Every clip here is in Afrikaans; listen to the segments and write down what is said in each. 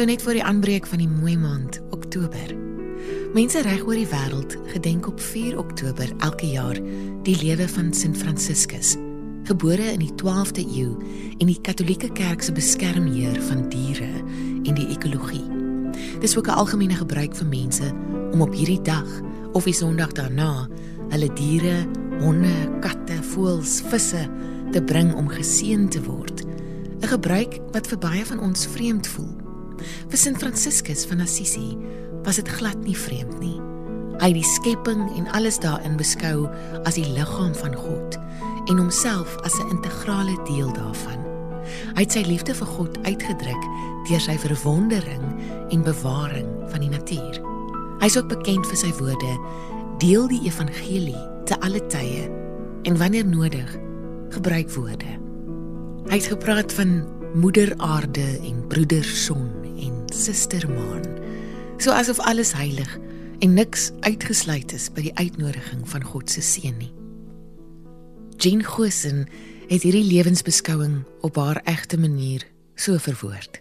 so net voor die aanbreek van die mooi maand Oktober. Mense reg oor die wêreld gedenk op 4 Oktober elke jaar die lewe van Sint Franciscus, gebore in die 12de eeu en die Katolieke Kerk se beskermheer van diere en die ekologie. Dis ook 'n algemene gebruik vir mense om op hierdie dag of die Sondag daarna hulle diere, honde, katte, voëls, visse te bring om geseën te word. 'n Gebruik wat vir baie van ons vreemd voel. Vir Sint Franciscus van Assisi was dit glad nie vreemd nie. Hy het die skepping en alles daarin beskou as die liggaam van God en homself as 'n integrale deel daarvan. Hy het sy liefde vir God uitgedruk deur sy verwondering en bewaring van die natuur. Hy is ook bekend vir sy woorde: "Deel die evangelie te alle tye en wanneer nodig, gebruik woorde." Hy het gepraat van moeder aarde en broeder son suster maan, so asof alles heilig en niks uitgesluit is by die uitnodiging van God se seën nie. Jean Gosen het hierdie lewensbeskouing op haar egte manier so verwoord.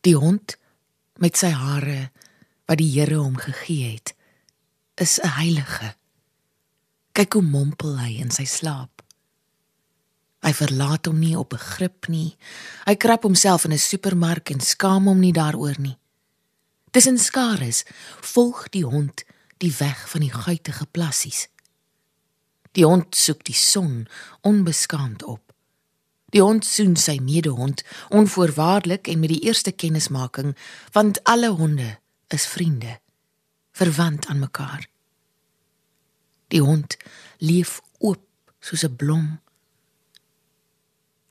Die hond met sy hare wat die Here hom gegee het, is 'n heilige. Kyk hoe mompel hy in sy slaap. Hy verlaat hom nie op 'n grip nie. Hy krap homself in 'n supermark en skaam hom nie daaroor nie. Tussen skares volg die hond die weg van die guitige plassies. Die hond soek die son onbeskaamd op. Die hond soen sy medehond onvoorwaardelik en met die eerste kennismaking, want alle honde is vriende, verwant aan mekaar. Die hond leef oop soos 'n blom.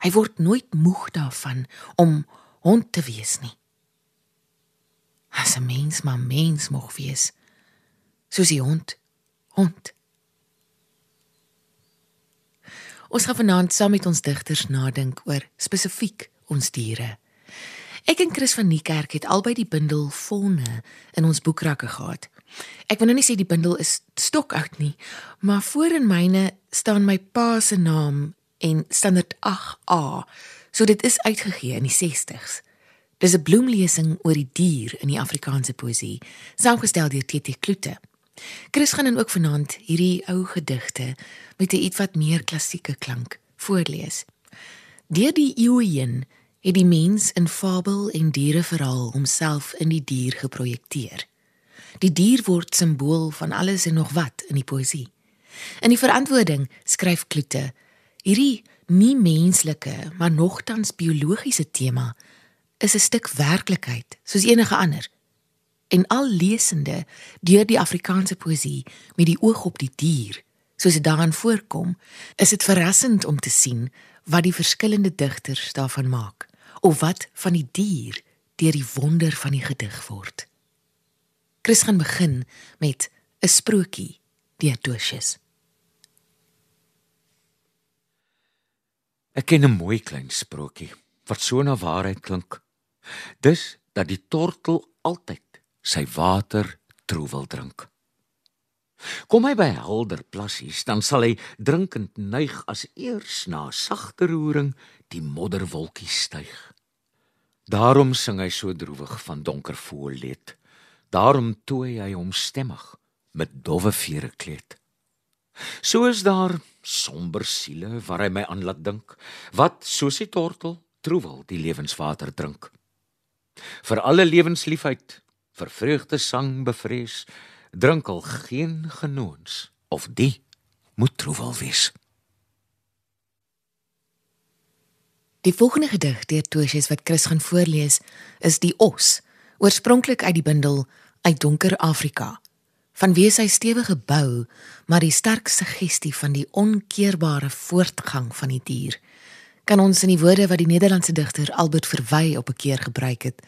Hy word nooit moeg daarvan om hond te wees nie. As 'n mens maar mens mag wees, soos die hond, hond. Ons gaan vanaand saam met ons digters nadink oor spesifiek ons diere. Ek en Chris van Niekerk het albei die bundel Vonne in ons boekrakke gehad. Ek wil nou nie sê die bundel is stokoud nie, maar voor in myne staan my pa se naam en standaard 8A. So dit is uitgegee in die 60s. Dis 'n bloemlesing oor die dier in die Afrikaanse poësie, saamgestel deur TT Kloete. Chris gaan dan ook vanaand hierdie ou gedigte met 'n ietwat meer klassieke klank voorlees. Deur die eeue heen het die mens in fabel en diereverhaal homself in die dier geprojekteer. Die dier word simbool van alles en nog wat in die poësie. In die verantwoording skryf Kloete hierdie nie menslike maar nogtans biologiese tema is 'n stuk werklikheid soos enige ander. En al lesende deur die Afrikaanse poësie met die oog op die dier, soos dit daarin voorkom, is dit verrassend om te sien wat die verskillende digters daarvan maak of wat van die dier deur die wonder van die gedig word. Chris gaan begin met 'n sprokie deur Tosius. Ek ken 'n mooi klein sprokie wat so na waarheid klink. Dis dat die tortel altyd sy water troewel drink. Kom hy by helder plassies, dan sal hy drinkend neig as eers na sagte roering die modderwolkies styg. Daarom sing hy so droewig van donker voelleed. Daarom tooi hy hom stemmig met dowwe vere kleed. So is daar somber siele waar hy my aan laat dink, wat soos die tortel troewel die lewenswater drink. Vir alle lewensliefheid, vir vreugde sang bevrees, drink al geen genoons of die moet troewel wees. Die volgende gedig deur Tosius wat Chris gaan voorlees, is Die Os, oorspronklik uit die bundel Uit Donker Afrika. Vanweë sy stewige bou, maar die sterk suggestie van die onkeerbare voortgang van die dier, kan ons in die woorde wat die Nederlandse digter Albert Verwy op 'n keer gebruik het,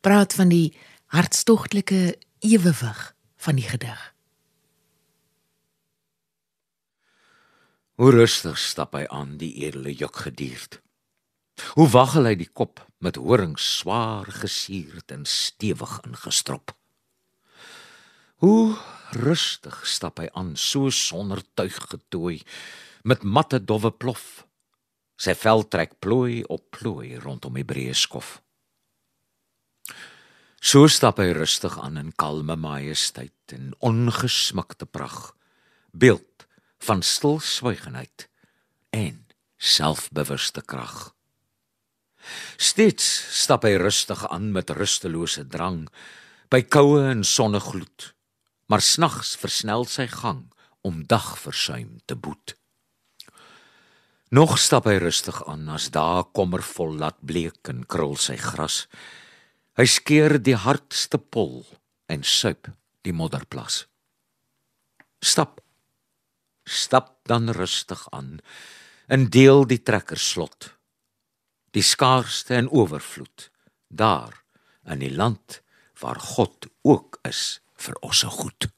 praat van die hartstogtelike ewewig van die gedig. Hoe rustig stap hy aan die edele juk gedierd. Hoe waggel hy die kop met horings swaar gesierd en stewig ingestrop. Hoe rustig stap hy aan so sonder tuig getooi met matte dowwe plof. Sy vel trek plooi op plooi rondom die breë skof. So stap hy rustig aan in kalme majesteit en ongesmikte pragt, beeld van stilswygenheid en selfbewuste krag. Steeds stap hy rustig aan met rustelose drang by koue en sonnegloed, maar snags versnel sy gang om dagversuim te boet. Nog stap hy rustig aan as daar kommervol laat bleek en krul sy gras. Hy skeer die hardste pol en suip die modderplas. Stap. Stap dan rustig aan en deel die trekker slot. Die skaarsste en oorvloed daar in die land waar God ook is vir ons se goed.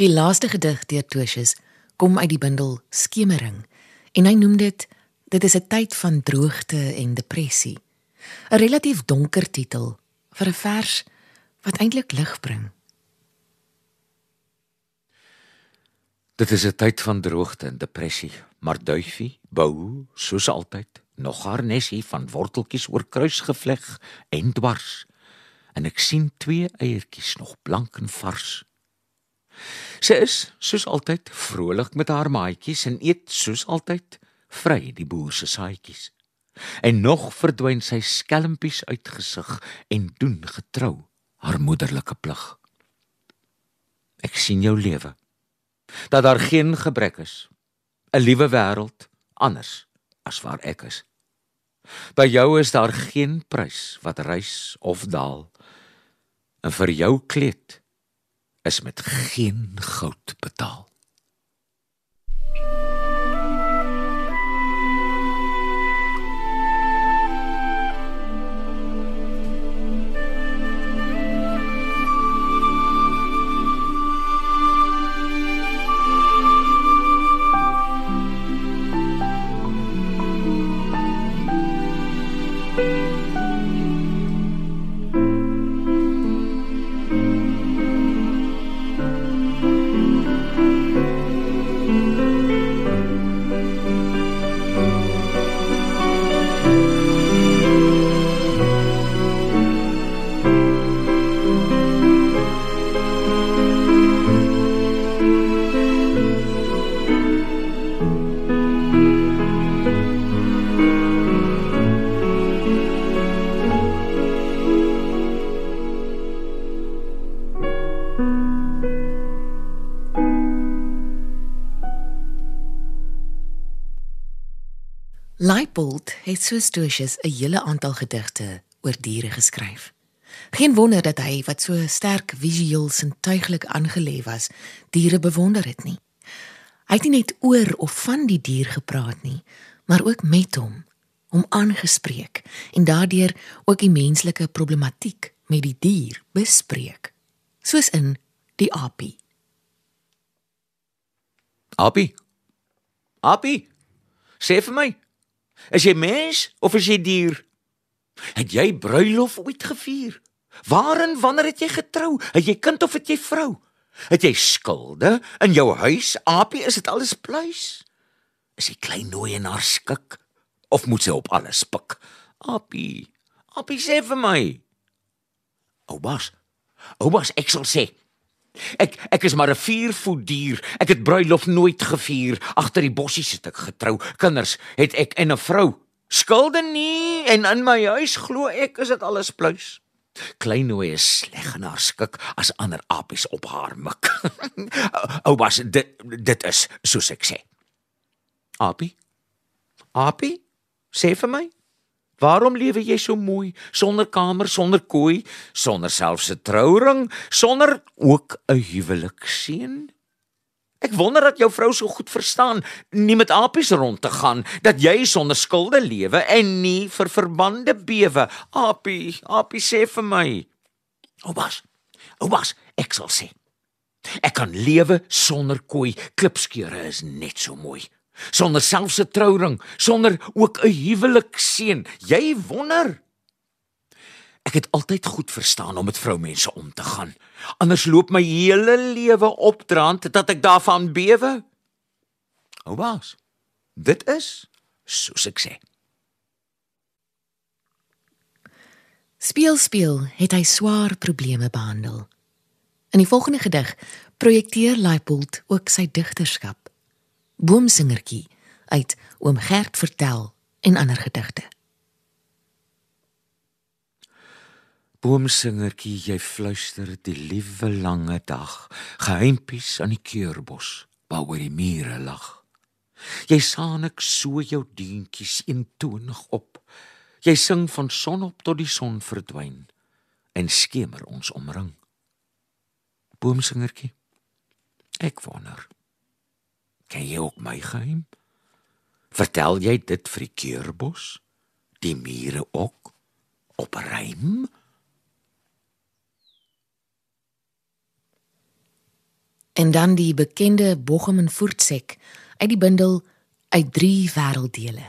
Die laaste gedig deur Tertius kom uit die bundel Skemering en hy noem dit dit is 'n tyd van droogte en depressie. 'n Relatief donker titel vir 'n vers wat eintlik lig bring. Dit is 'n tyd van droogte en depressie, maar duifie bou soos altyd nog haar nesie van worteltjies oor kruis gevleg en dwars. En ek sien twee eiertjies nog blank en vars. Sy is soos altyd vrolik met haar maatjies en eet soos altyd vry die boer se saaitjies. En nog verdwyn sy skelmpies uit gesig en doen getrou haar moederlike plig. Ek sien jou lewe. Dat daar geen gebrek is. 'n Liewe wêreld anders as waar ek is. By jou is daar geen prys wat reis of daal. En vir jou kleed is met geen goud betaal. Leipold het so stories 'n hele aantal gedigte oor diere geskryf. Geen wonder dat hy wat so sterk visueel sintuiglik aangelê was, diere bewonder het nie. Hy het nie net oor of van die dier gepraat nie, maar ook met hom, hom aangespreek en daardeur ook die menslike problematiek met die dier bespreek, soos in die apie. Apie. Apie. Sê vir my, Is jy mens of is jy dier? Het jy bruilof ooit gevier? Waarin wanneer het jy getrou? Het jy kind of het jy vrou? Het jy skulde in jou huis? Apie, is dit alles pluis? Is jy klein nooi en haar skik of moet sy op alles pik? Apie, Apie sê vir my. Oubas. Oubas, ek sal sê. Ek ek is maar 'n viervoet dier. Ek het bruilof nooit gevier. Agter die bossies het ek getrou. Kinders het ek en 'n vrou. Skulde nie en in my huis glo ek is dit alles pluis. Klein Noe is sleg en haar skik as ander apies op haar mik. Ou was dit dit is soos ek sê. Apie? Apie? Sê vir my. Waarom lewe jy so mooi sonder kamer, sonder kooi, sonder selfs 'n trouring, sonder ook 'n huwelikseën? Ek wonder dat jou vrou so goed verstaan nie met apies rond te gaan, dat jy sonder skulde lewe en nie vir verbande bewe. Apie, apie sê vir my. Oubas. Oubas, ek sal sê. Ek kan lewe sonder kooi. Klipskeure is net so mooi sonder selfs 'n trouring, sonder ook 'n huwelikseën. Jy wonder. Ek het altyd goed verstaan om met vroumense om te gaan. Anders loop my hele lewe opdraand dat ek daarvan bewe. Ou baas. Dit is soos ek sê. Speel speel het hy swaar probleme behandel. In die volgende gedig projekteer Leipold ook sy digterskap. Boomsingertjie uit Oom Gert vertel en ander gedigte. Boomsingertjie, jy fluister die liewe lange dag, geheimpies aan die keurbos, waaroor die mure lag. Jy saan ek so jou deentjies eentonig op. Jy sing van son op tot die son verdwyn en skemer ons omring. Boomsingertjie, ek wonder. Ken jy ook my geheim? Vertel jy dit vir die keurbos, die mure ook op rym? en dan die bekende Bochum en Voortsek uit die bundel uit drie wêrelddele.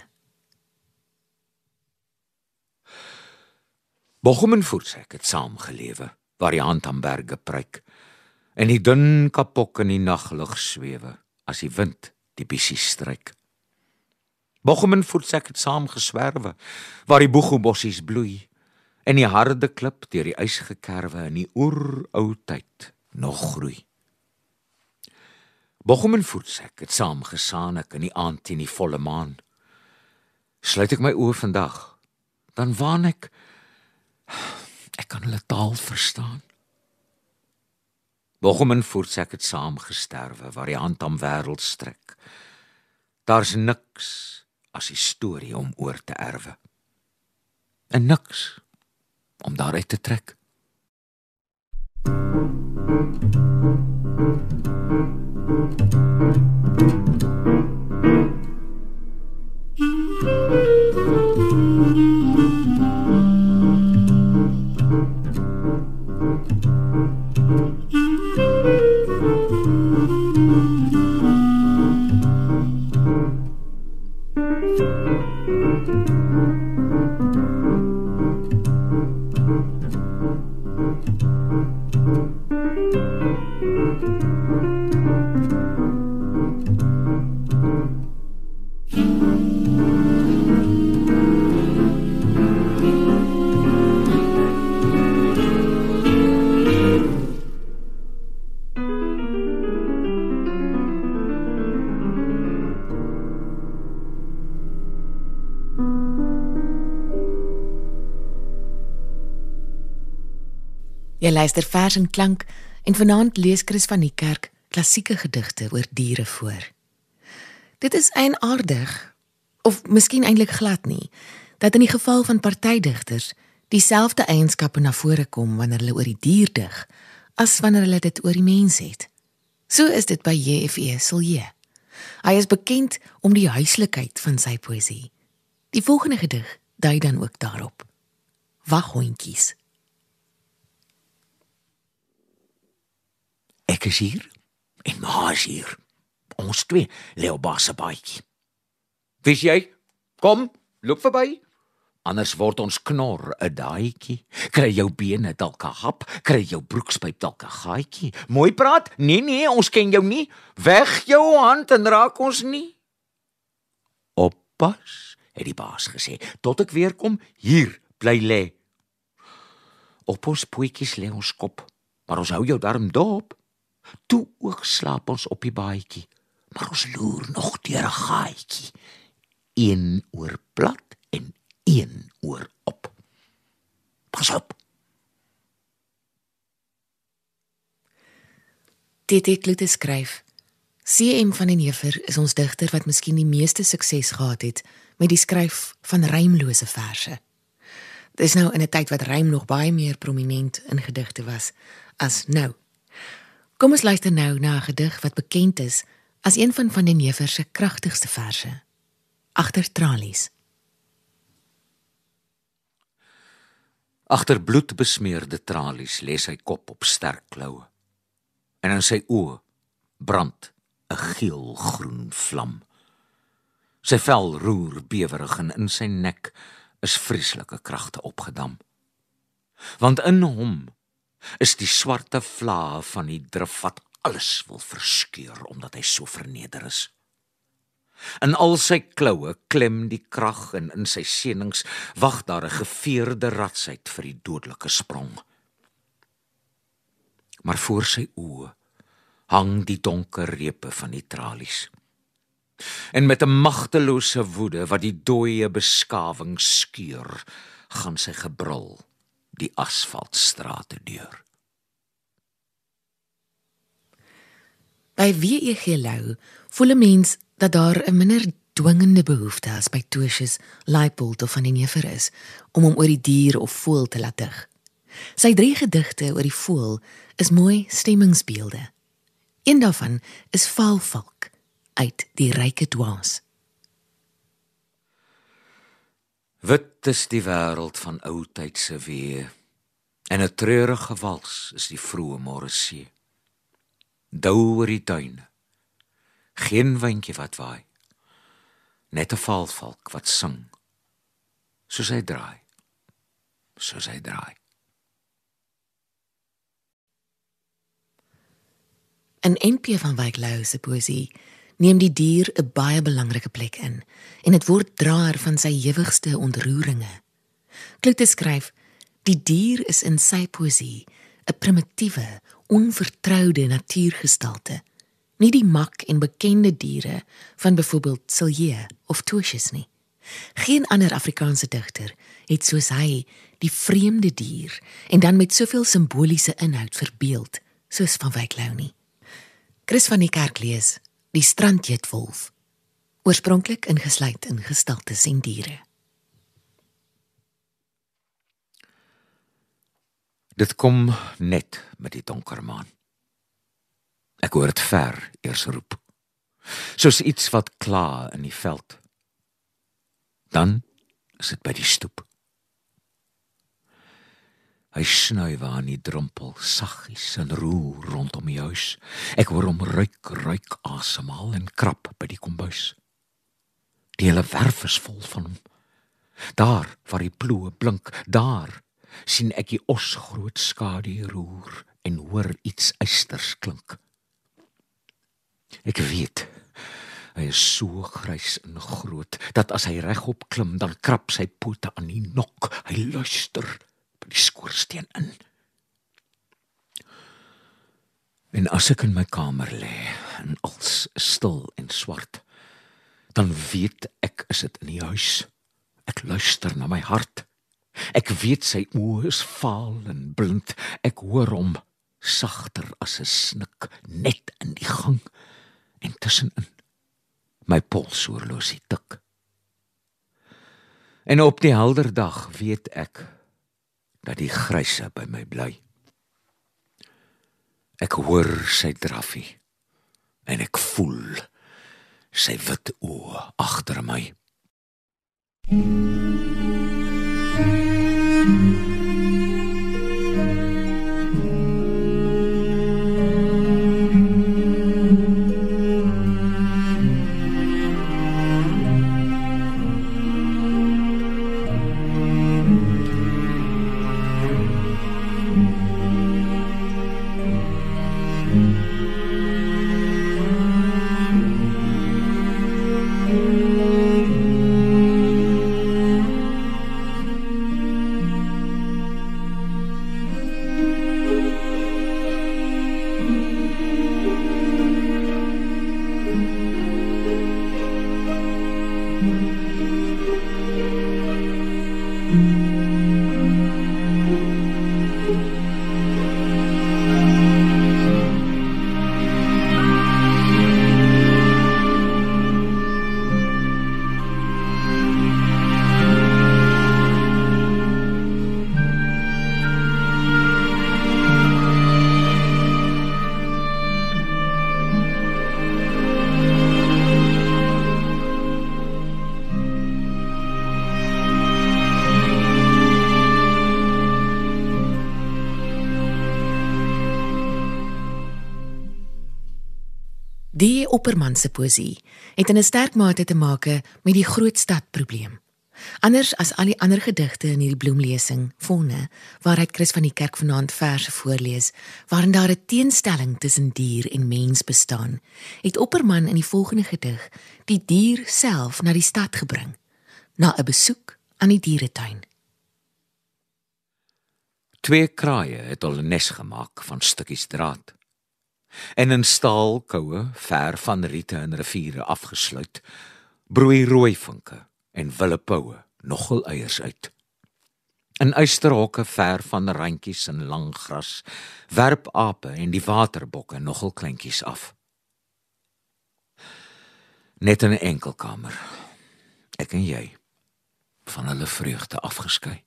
Bochum en Voortsek het saam gelewe, waar die hand aan berge pryk en die dun kapok in die naglug swewe as die wind die bisie stryk. Bochum en Voortsek het saam geswerwe, waar die boegobossies bloei en die harde klip deur die ysgekerwe in die oerou tyd nog groei. Bochum en Voetsek het saam gesaan ek in die aand in die volle maan. Sluit ek my oë vandag, dan waan ek ek kan hulle taal verstaan. Bochum en Voetsek het saam gesterwe waar die hand aan wêreld strek. Daar's niks as storie om oor te erwe. En niks om daaruit te trek. Thank you. Jy luister vers en klank en vanaand lees Chris van die kerk klassieke gedigte oor diere voor. Dit is eienaardig of miskien eintlik glad nie dat in die geval van partydigters dieselfde eienskappe na vore kom wanneer hulle oor die dier dig as wanneer hulle dit oor die mens het. So is dit by JFE Silje. Hy is bekend om die huislikheid van sy poësie. Die volgende gedig dui dan ook daarop. Waghondjies. Ek is hier en ma is hier. Ons twee lê op basse baadjie. Wys jy? Kom, loop verby. Anders word ons knor 'n daadjie. Kry jou bene dalk 'n hap, kry jou broekspyp dalk 'n gaatjie. Mooi praat. Nee nee, ons ken jou nie. Weg jou hand en raak ons nie. Oppas, het die baas gesê. Tot ek weer kom, hier bly lê. Op ons poetjies lê ons kop, maar ons hou jou darm dop. Toe ook slaap ons op die baadjie, maar ons loer nog deur 'n gaatjie. Een oor plat en een oor op. Pas op. Dit het Lute skryf. CM van den Heever is ons digter wat miskien die meeste sukses gehad het met die skryf van rymlose verse. Dis nou in 'n tyd wat rym nog baie meer prominent in gedigte was as nou. Kom ons luister nou na 'n gedig wat bekend is as een van van die Neever se kragtigste verse. Agter tralies. Agter bloedbesmeurde tralies lê sy kop op sterk kloue. En in sy oë brand 'n geelgroen vlam. Sy vel roer bewerig en in sy nek is vreeslike kragte opgedam. Want in hom is die swarte vlae van die drif wat alles wil verskeur omdat hy so verneder is. In al sy kloue klem die krag en in sy senings wag daar 'n geveerde ratsheid vir die dodelike sprong. Maar voor sy oë hang die donker repe van die tralies. En met 'n magtelose woede wat die dooie beskawing skeur, gaan sy gebrul die asfaltstrate deur. By WEG Lou voel 'n mens dat daar 'n minder dwingende behoefte as by Tosjes, Leipold of van die neefer is om hom oor die dier of voël te laat dig. Sy drie gedigte oor die voël is mooi stemmingsbeelde. Een daarvan is Valvalk uit die ryke dwaas. Wit is die wêreld van ou tyd se wee en 'n treurige wals is die vroeë môre see. Dou oor die tuin. Geen windjie wat waai. Net 'n valvalk wat sing. Soos hy draai. Soos hy draai. En NP van Wyk Lou se poesie neem die dier 'n baie belangrike plek in en dit word draer van sy ewigste ontroeringe. Kloete skryf: Die dier is in sy poesie 'n primitiewe, onvertroude natuurgestalte, nie die mak en bekende diere van byvoorbeeld Silje of Tosjes nie. Geen ander Afrikaanse digter het soos hy die vreemde dier en dan met soveel simboliese inhoud verbeeld soos van Wyk Lou nie. Chris van die Kerk lees Die strandjetwolf. Oorspronklik ingesluit in gestaltes en diere. Dit kom net met die donker maan. Ek hoor dit ver eers roep. Soos iets wat kla in die veld. Dan is dit by die stoep. Hy snuif aan die drempel saggies en roer rondom die huis. Ek hoor hom ruik, ruik asemhaal en krap by die kombuis. Die hele werf is vol van hom. Daar waar die ploe blink, daar sien ek die os groot skadu roer en hoor iets eisters klink. Ek weet hy is so grys en groot dat as hy regop klim dan krap sy pote aan die nok. Hy luister die skoorsteen in. En as ek in my kamer lê en alles stil en swart, dan weet ek is dit in die huis. Ek luister na my hart. Ek weet sy oë is vaal en blind. Ek hoor hom sagter as 'n snik net in die gang en tussenin my polshorlosie tik. En op die helder dag weet ek dat die gryse by my bly. Ek hoor sy draffie en ek voel sy wit oë agter my. Thank you. Opperman se poesie het in 'n sterk mate te maak met die groot stad probleem. Anders as al die ander gedigte in hierdie bloemlesing, Vonne, waaruit Chris van die Kerk vanaand verse voorlees, waarin daar 'n teenstelling tussen dier en mens bestaan, het Opperman in die volgende gedig die dier self na die stad gebring, na 'n besoek aan die dieretuin. Twee kraaie het 'n nes gemaak van stukkies draad. En in staalkoue, ver van riete en riviere afgesluit, broei rooi vinke en wille poue nogal eiers uit. In uisterhokke ver van randjies en lang gras werp ape en die waterbokke nogal kleintjies af. Net in 'n enkel kamer. Ek en jy van hulle vreugde afgeskei.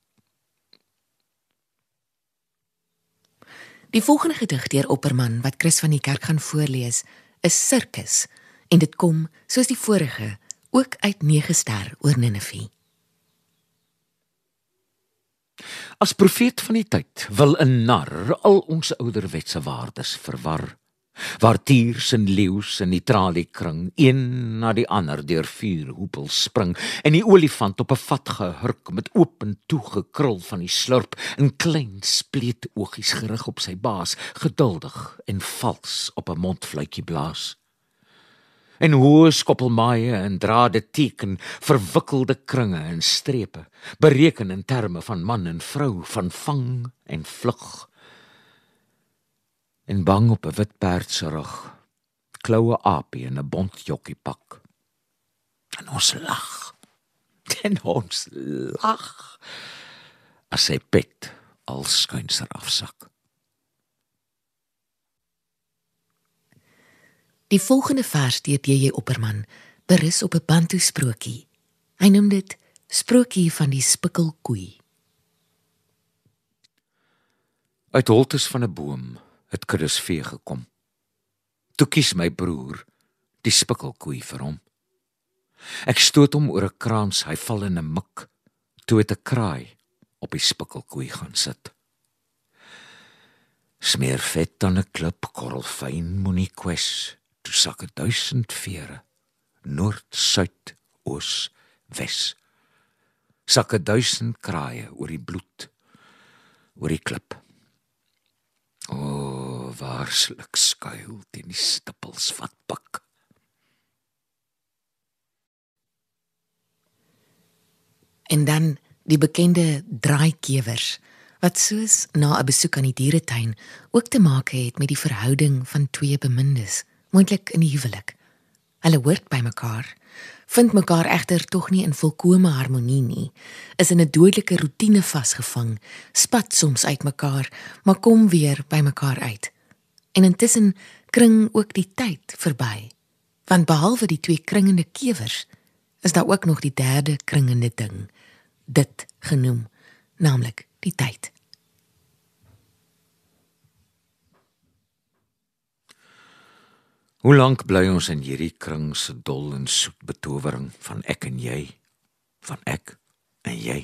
Die volgende gedig deur Opperman wat Chris van die Kerk gaan voorlees, is Sirkus en dit kom soos die vorige ook uit 9 ster oor Ninive. As profeet van die tyd wil 'n nar al ons ouderwetse waardes verwar waar tiers en leeu's in die traliekring een na die ander deur vuur hoepel spring en die olifant op 'n vat gehurk met oop en toe gekrul van die slurp en klein spleet oogies gerig op sy baas geduldig en vals op 'n mondfluitjie blaas. En hoe skoppelmaaie en drade teken verwikkelde kringe en strepe bereken in terme van man en vrou van vang en vlug en bang op 'n wit perd se rug. Kloue apie in 'n bont jokkie pak. En ons lag. En ons lag. As sy pet al skuinser afsak. Die volgende vers deur J.J. Opperman berus op 'n bantu sprokie. Hy noem dit Sprokie van die spikkelkoei. Uit holtes van 'n boom het Chris vee gekom. Toe kies my broer die spikkelkoei vir hom. Ek stoot hom oor 'n kraans, hy val in 'n mik. Toe het 'n kraai op die spikkelkoei gaan sit. Smeer vet dan 'n klip korrel fyn moenie kwes. Toe sak 'n duisend vere. Noord, suid, oos, wes. Sak 'n duisend kraaie oor die bloed oor die klip. O, oh, waarslik skuil teen die stippels wat pik. En dan die bekende draaikewers wat soos na 'n besoek aan die dieretuin ook te maak het met die verhouding van twee bemindes, moontlik in die huwelik. Hulle hoort by mekaar vind mekaar egter tog nie in volkomme harmonie nie, is in 'n dodelike rotine vasgevang, spat soms uitmekaar, maar kom weer by mekaar uit. En intussen kring ook die tyd verby. Want behalwe die twee kringende kewers, is daar ook nog die derde kringende ding, dit genoem, naamlik die tyd. Hoe lank bly ons in hierdie kring se dol en soet betowering van ek en jy, van ek en jy?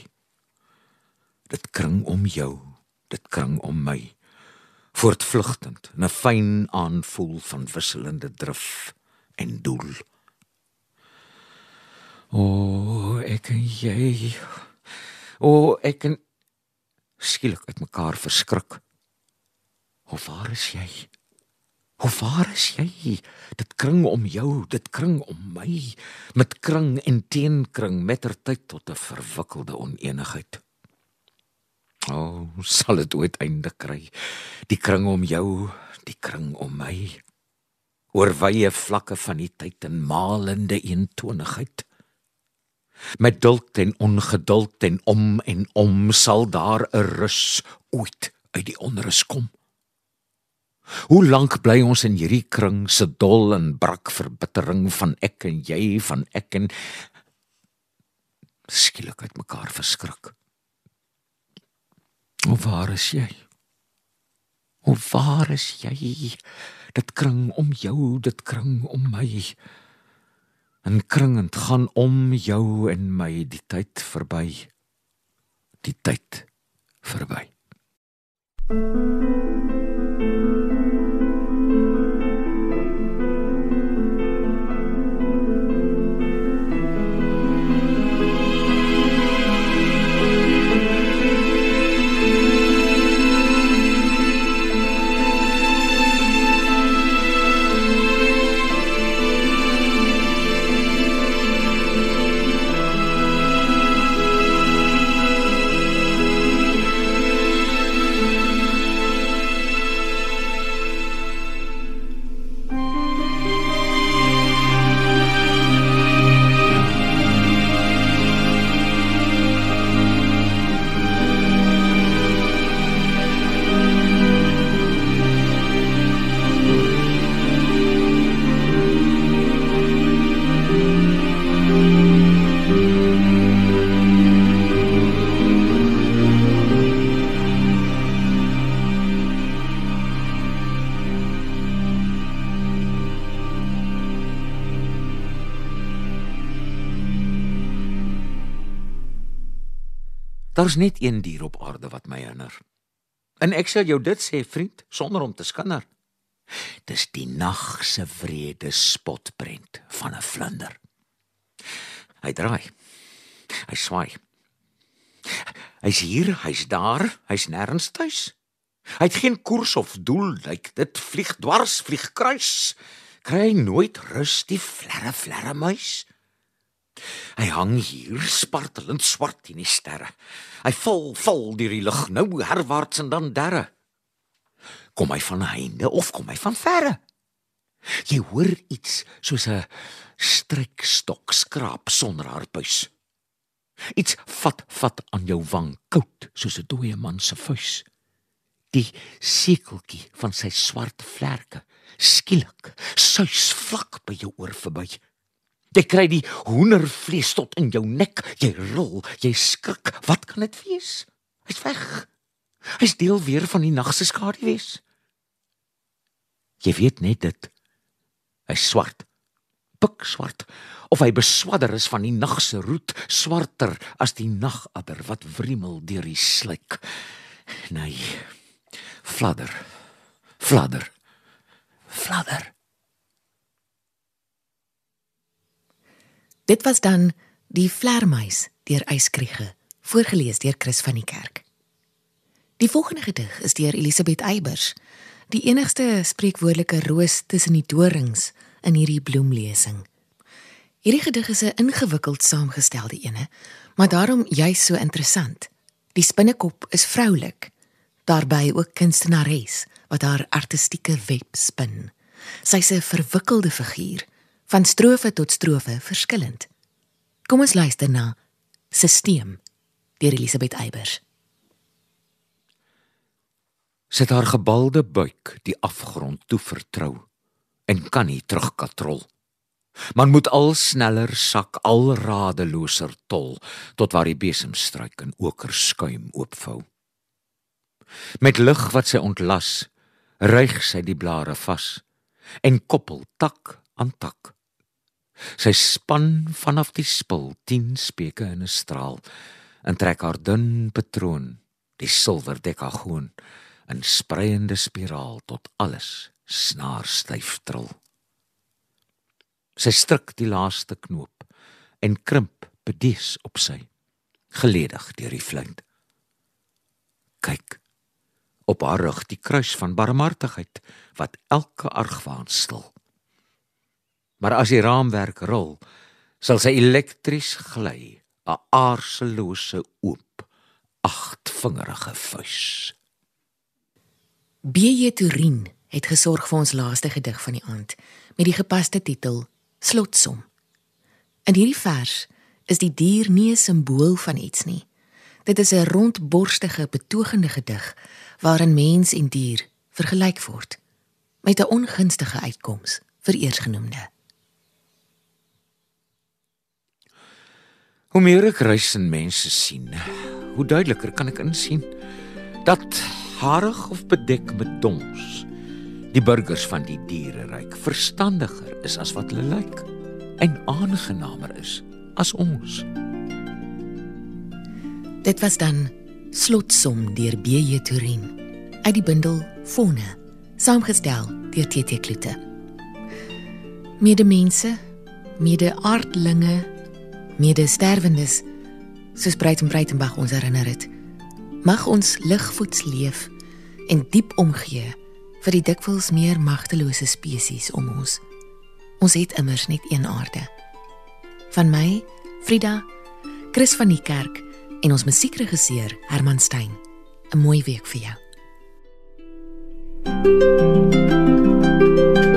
Dit kring om jou, dit kring om my, voortvlugtend, 'n fyn aanvoel van wisselende drif en doel. O, ek en jy. O, ek en skielik uitmekaar verskrik. Hoe waar is jy? Hoe waar is jy? Dit kring om jou, dit kring om my, met kring en teenkring mettertyd tot 'n verwikkelde oneenigheid. O, oh, sal dit ooit einde kry? Die kring om jou, die kring om my. Oor wye vlakke van die tyd en malende eentonigheid. Met duld en ongeduld en om en om sal daar 'n rus ooit uit die onrus kom. Hoe lank bly ons in hierdie kring se dol en brak verbittering van ek en jy van ek en skielik uit mekaar verskrik. Hoe waar is jy? Hoe waar is jy? Dit kring om jou, dit kring om my. En kringend gaan om jou en my die tyd verby. Die tyd verby. thank you Daar's net een dier op aarde wat my herinner. En ek sal jou dit sê, vriend, sonder om te skinder. Dis die nag se wrede spotprent van 'n vlinder. Hy draai. Hy swaai. Hy's hier, hy's daar, hy's nêrens tuis. Hy het geen koers of doel, lyk dit vlieg dwars, vlieg kruis. Kry nooit rus die flerre flerre muis. Hy hang hier spartelend swart in die sterre. Hy val val deur die lug nou herwaarts en dan derre. Kom hy van heinde of kom hy van verre? Jy hoor iets soos 'n strykstok skraap sonder haar puis. Iets vat vat aan jou wang koud soos 'n dooie man se vuis. Die sekeltjie van sy swart vlerke skielik suis vlak by jou oor verby. Jy kry die hoendervlees tot in jou nek. Jy rol, jy skrik. Wat kan dit wees? Hy's weg. Hy's deel weer van die nag se skaduwees. Jy weet net dit. Hy's swart. Pik swart. Of hy beswadder is van die nag se roet, swarter as die nagadder wat wriemel deur die sluk. Nee. Fladder. Fladder. Fladder. Dit was dan Die Vlermuis deur Eyskriege, voorgeles deur Chris van die Kerk. Die volgende gedig is deur Elisabeth Eybers, die enigste spreekwoordelike roos tussen die dorings in hierdie bloemlesing. Hierdie gedig is 'n ingewikkeld saamgestelde ene, maar daarom juis so interessant. Die spinnekop is vroulik, daarbey ook kunstenares wat haar artistieke web spin. Sy's 'n verwikkelde figuur van strofe tot strofe verskillend. Kom ons luister na Sisteem deur Elisabeth Eybers. Sit haar gebalde buik die afgrond toe vertrou en kan nie terugkatrol. Man moet al sneller sak al radeloser tol tot waar die besemstruik in oker skuim oopvou. Met lig wat sy ontlas, ryg sy die blare vas en koppel tak aan tak Sy span vanaf die spul 10 speke in 'n straal en trek haar dun patroon, die silwer dekagoon, in spreiende spiraal tot alles snaar styf trill. Sy stryk die laaste knoop en krimp bedes op sy geledig deur die vlind. Kyk op haar rug die kruis van barmhartigheid wat elke argwaan stil maar as die raamwerk rol, sal sy elektries gly, 'n aarselose oop, agtvingerige vuis. B.J. Turin het gesorg vir ons laaste gedig van die aand met die gepaste titel Slotsom. In hierdie vers is die dier nie 'n simbool van iets nie. Dit is 'n rondborstige betogende gedig waarin mens en dier vergelyk word met 'n ongunstige uitkoms vir eersgenoemde. Hoe meer ek reis en mense sien, hoe duideliker kan ek insien dat harig of bedek met dons die burgers van die diereryk verstandiger is as wat hulle lyk en aangenamer is as ons. Dit was dan slotsom deur B.J. Turin uit die bundel Fone saamgestel deur T.T. Klute. Medemense, mede-aardlinge medesterwendes soos Breitenbreitenbach ons herinner het. Mag ons ligvoets leef en diep omgee vir die dikwels meer magtelose spesies om ons. Ons het immers net een aarde. Van my, Frida, Chris van die Kerk en ons musiekregisseur Herman Stein. 'n Mooi week vir jou. thank you